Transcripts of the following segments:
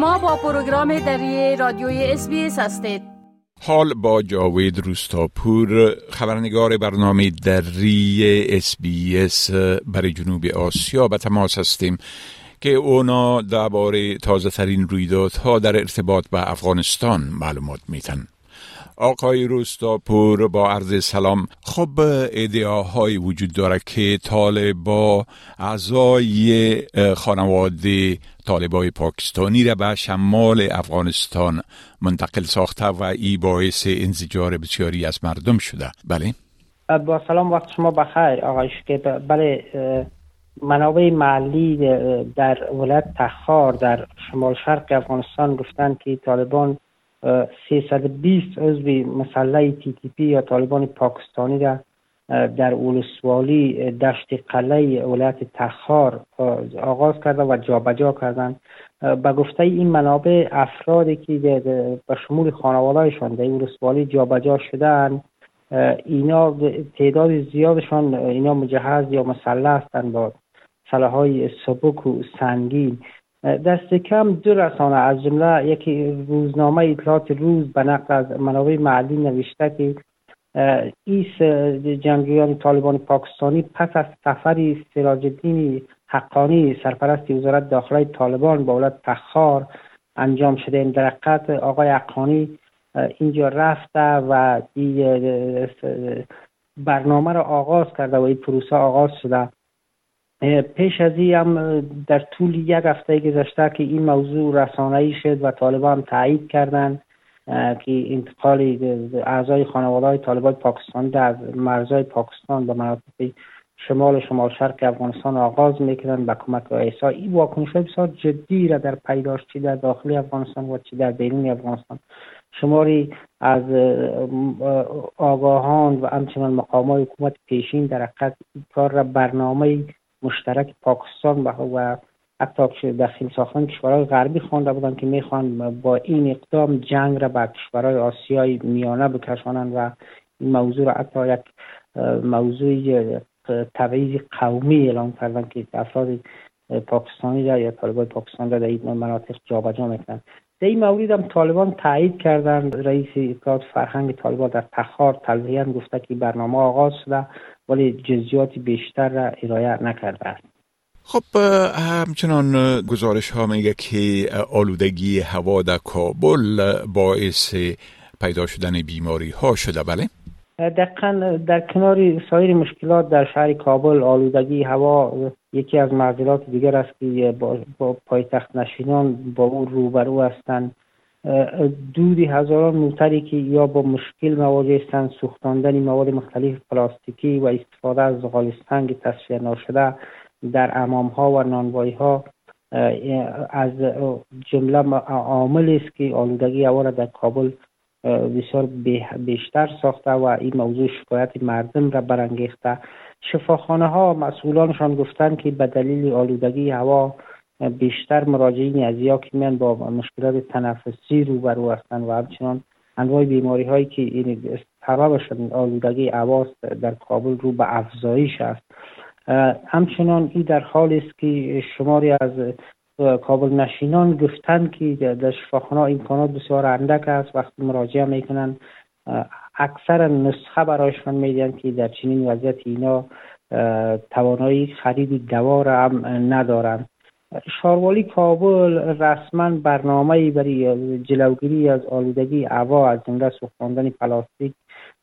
شما با پروگرام دری رادیوی SBS هستید. حال با جاوید روستاپور خبرنگار برنامه دری SBS برای جنوب آسیا به تماس هستیم که اونا درباره تازه ترین رویدادها در ارتباط به افغانستان معلومات میتن آقای روستاپور با عرض سلام. خب ادعاهایی وجود داره که طالبا اعضای خانواده طالبای پاکستانی را به شمال افغانستان منتقل ساخته و ای باعث انزجار بسیاری از مردم شده. بله؟ با سلام وقت شما بخیر آقای شکیب. بله منابع محلی در ولایت تخار در شمال شرق افغانستان گفتند که طالبان 320 عضو مسلح تی تی پی یا طالبان پاکستانی را در اولسوالی دشت قلعه ولایت تخار آغاز کرده و جابجا کردن به گفته این منابع افرادی که به شمول خانوادهشان در اولسوالی جابجا شدن اینا تعداد زیادشان اینا مجهز یا مسلح هستند با سلاحهای سبک و سنگین. دست کم دو رسانه از جمله یکی روزنامه اطلاعات روز به نقل از منابع محلی نوشته که ایس جنگیان طالبان پاکستانی پس از سفری سراج الدین حقانی سرپرست وزارت داخله طالبان با ولایت تخار انجام شده. این در آقای حقانی اینجا رفته و برنامه را آغاز کرده و این پروسه آغاز شده. پیش از این هم در طول یک هفته گذشته که این موضوع رسانه‌ای شد و طالبان تایید کردند که انتقال اعضای خانواده های طالبان پاکستان در مرزهای پاکستان به مناطق شمال شمال شرق افغانستان آغاز می‌کنند به کمک ایسا این واکنش بسیار جدی را در پیداش چی در داخل افغانستان و چی در بیرون افغانستان. شماری از آگاهان و همچنان مقام های حکومت پیشین در حقیقت کار را برنامه مشترک پاکستان و حتی داخل ساختن کشورهای غربی خوانده بودن که می‌خوان با این اقدام جنگ را به کشورهای آسیای میانه بکشانند و این موضوع را حتی یک موضوع تبعیض قومی اعلام کردن که افراد پاکستانی را یا طالبان پاکستان را در این مناطق جابجا می‌کنند. در این مورد هم طالبان تایید کردن رئیس اطلاعات فرهنگ طالبان در تخار تلویحا گفته که برنامه آغاز شده. ولی جزیات بیشتر را ارائه نکرده است خب همچنان گزارش ها میگه که آلودگی هوا در کابل باعث پیدا شدن بیماری ها شده بله؟ دقیقا در کنار سایر مشکلات در شهر کابل آلودگی هوا یکی از معضلات دیگر است که با, با پایتخت نشینان با او روبرو هستند دودی هزاران موتری که یا با مشکل مواجه هستند سوختاندن مواد مختلف پلاستیکی و استفاده از زغال سنگ تصفیه نشده در امام ها و نانوایی ها از جمله عامل است که آلودگی هوا را در کابل بسیار بیشتر ساخته و این موضوع شکایت مردم را برانگیخته. شفاخانه ها مسئولانشان گفتند که به دلیل آلودگی هوا بیشتر مراجعین از یا که با مشکلات تنفسی روبرو هستند و همچنان انواع بیماری هایی که این سببشان آلودگی هوا در کابل رو به افزایش است همچنان این در حال است که شماری از کابل نشینان گفتند که در شفاخانه امکانات بسیار اندک است وقتی مراجعه می‌کنن اکثر نسخه برایشان میدن که در چنین وضعیت اینا توانایی خرید دوا را هم ندارند. شاروالی کابل رسما برنامه برای جلوگیری از آلودگی هوا از جمله سوختاندن پلاستیک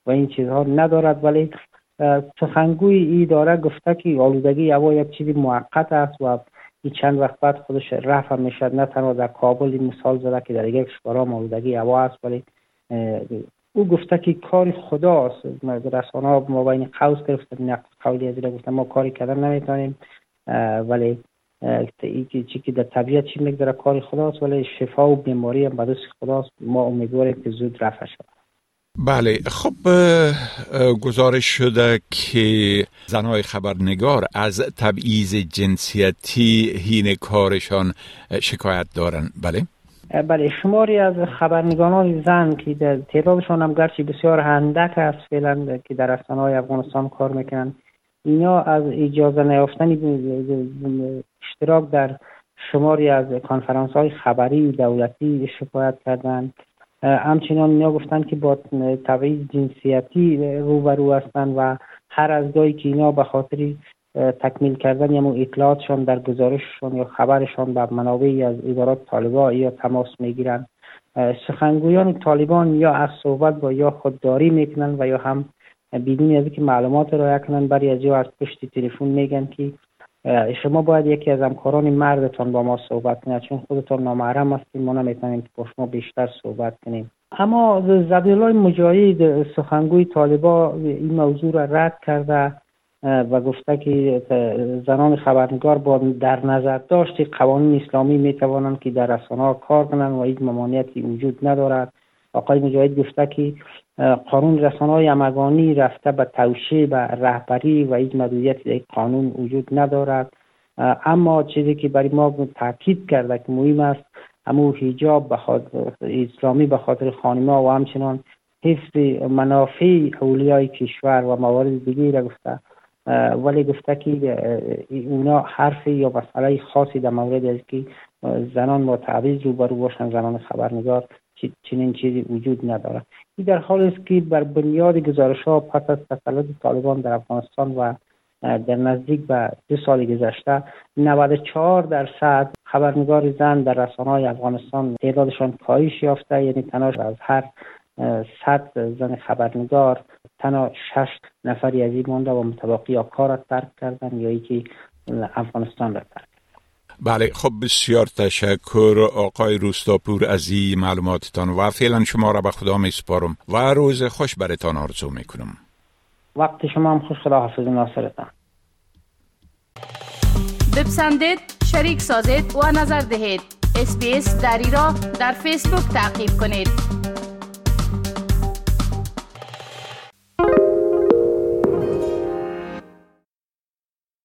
و این چیزها ندارد. ولی سخنگوی ای داره گفته که آلودگی هوا یک چیزی موقت است و این چند وقت بعد خودش رفع می‌شد نه تنها در کابل این مثال زده که در یک کشورها آلودگی هوا است ولی او گفته که کار خداست. رسانه ها ما بین قوس گرفته نقص قولی از گفته ما کاری کردن نمی‌تونیم. ولی چی که در طبیعت چی میگذره کار خداست ولی شفا و بیماری هم به خداست. ما امیدواریم که زود رفع شود. بله. خب گزارش شده که زنهای خبرنگار از تبعیض جنسیتی هین کارشان شکایت دارن. بله. بله. شماری از خبرنگاران زن که در تعدادشان هم گرچه بسیار هندک است فعلا که در های افغانستان کار می‌کنن اینا از اجازه نیافتن اشتراک در شماری از کانفرانس های خبری دولتی شکایت کردند همچنان اینا گفتن که با تبعیض جنسیتی روبرو هستند و هر از گاهی که اینا به خاطر تکمیل کردن یا اطلاعاتشان در گزارششان یا خبرشان به منابعی از ادارات طالبان یا تماس می‌گیرند سخنگویان طالبان یا از صحبت با یا خودداری می‌کنن و یا هم بدون از که معلومات را کنن. برای از از پشت تلفن میگن که شما باید یکی از همکاران مردتان با ما صحبت کنید. چون خودتان نامحرم هستیم ما نمی‌تونیم که با شما بیشتر صحبت کنیم. اما زبیلای مجاهد سخنگوی طالبا این موضوع را رد کرده و گفته که زنان خبرنگار با در نظر داشت قوانین اسلامی می توانند که در رسانه کار کنند و هیچ ممانعتی وجود ندارد. آقای مجاهد گفته که قانون رسانه های امگانی رفته به توشیه و رهبری و هیچ مدویتی در قانون وجود ندارد. اما چیزی که برای ما تاکید کرده که مهم است همو حجاب به اسلامی به خاطر خانما و همچنان حفظ منافع اولیای کشور و موارد دیگه را گفته. ولی گفته که اونا حرفی یا مسئله خاصی در مورد از که زنان با تعویض روبرو باشن زنان خبرنگار چنین چیزی وجود نداره. این در حال است که بر بنیاد گزارش ها پس از تسلط طالبان در افغانستان و در نزدیک به دو سال گذشته 94 درصد خبرنگار زن در رسانه های افغانستان تعدادشان کاهش یافته یعنی تناش از هر صد زن خبرنگار تنها شش نفری از این مانده و متباقی یا کار را ترک کردن یا یکی افغانستان را ترک بله خب بسیار تشکر آقای روستاپور از این معلوماتتان و فعلا شما را به خدا می سپارم و روز خوش برتان آرزو می کنم. وقت شما هم خوش خدا حافظ ناصرتان. بپسندید شریک سازید و نظر دهید. اسپیس دری را در فیسبوک تعقیب کنید.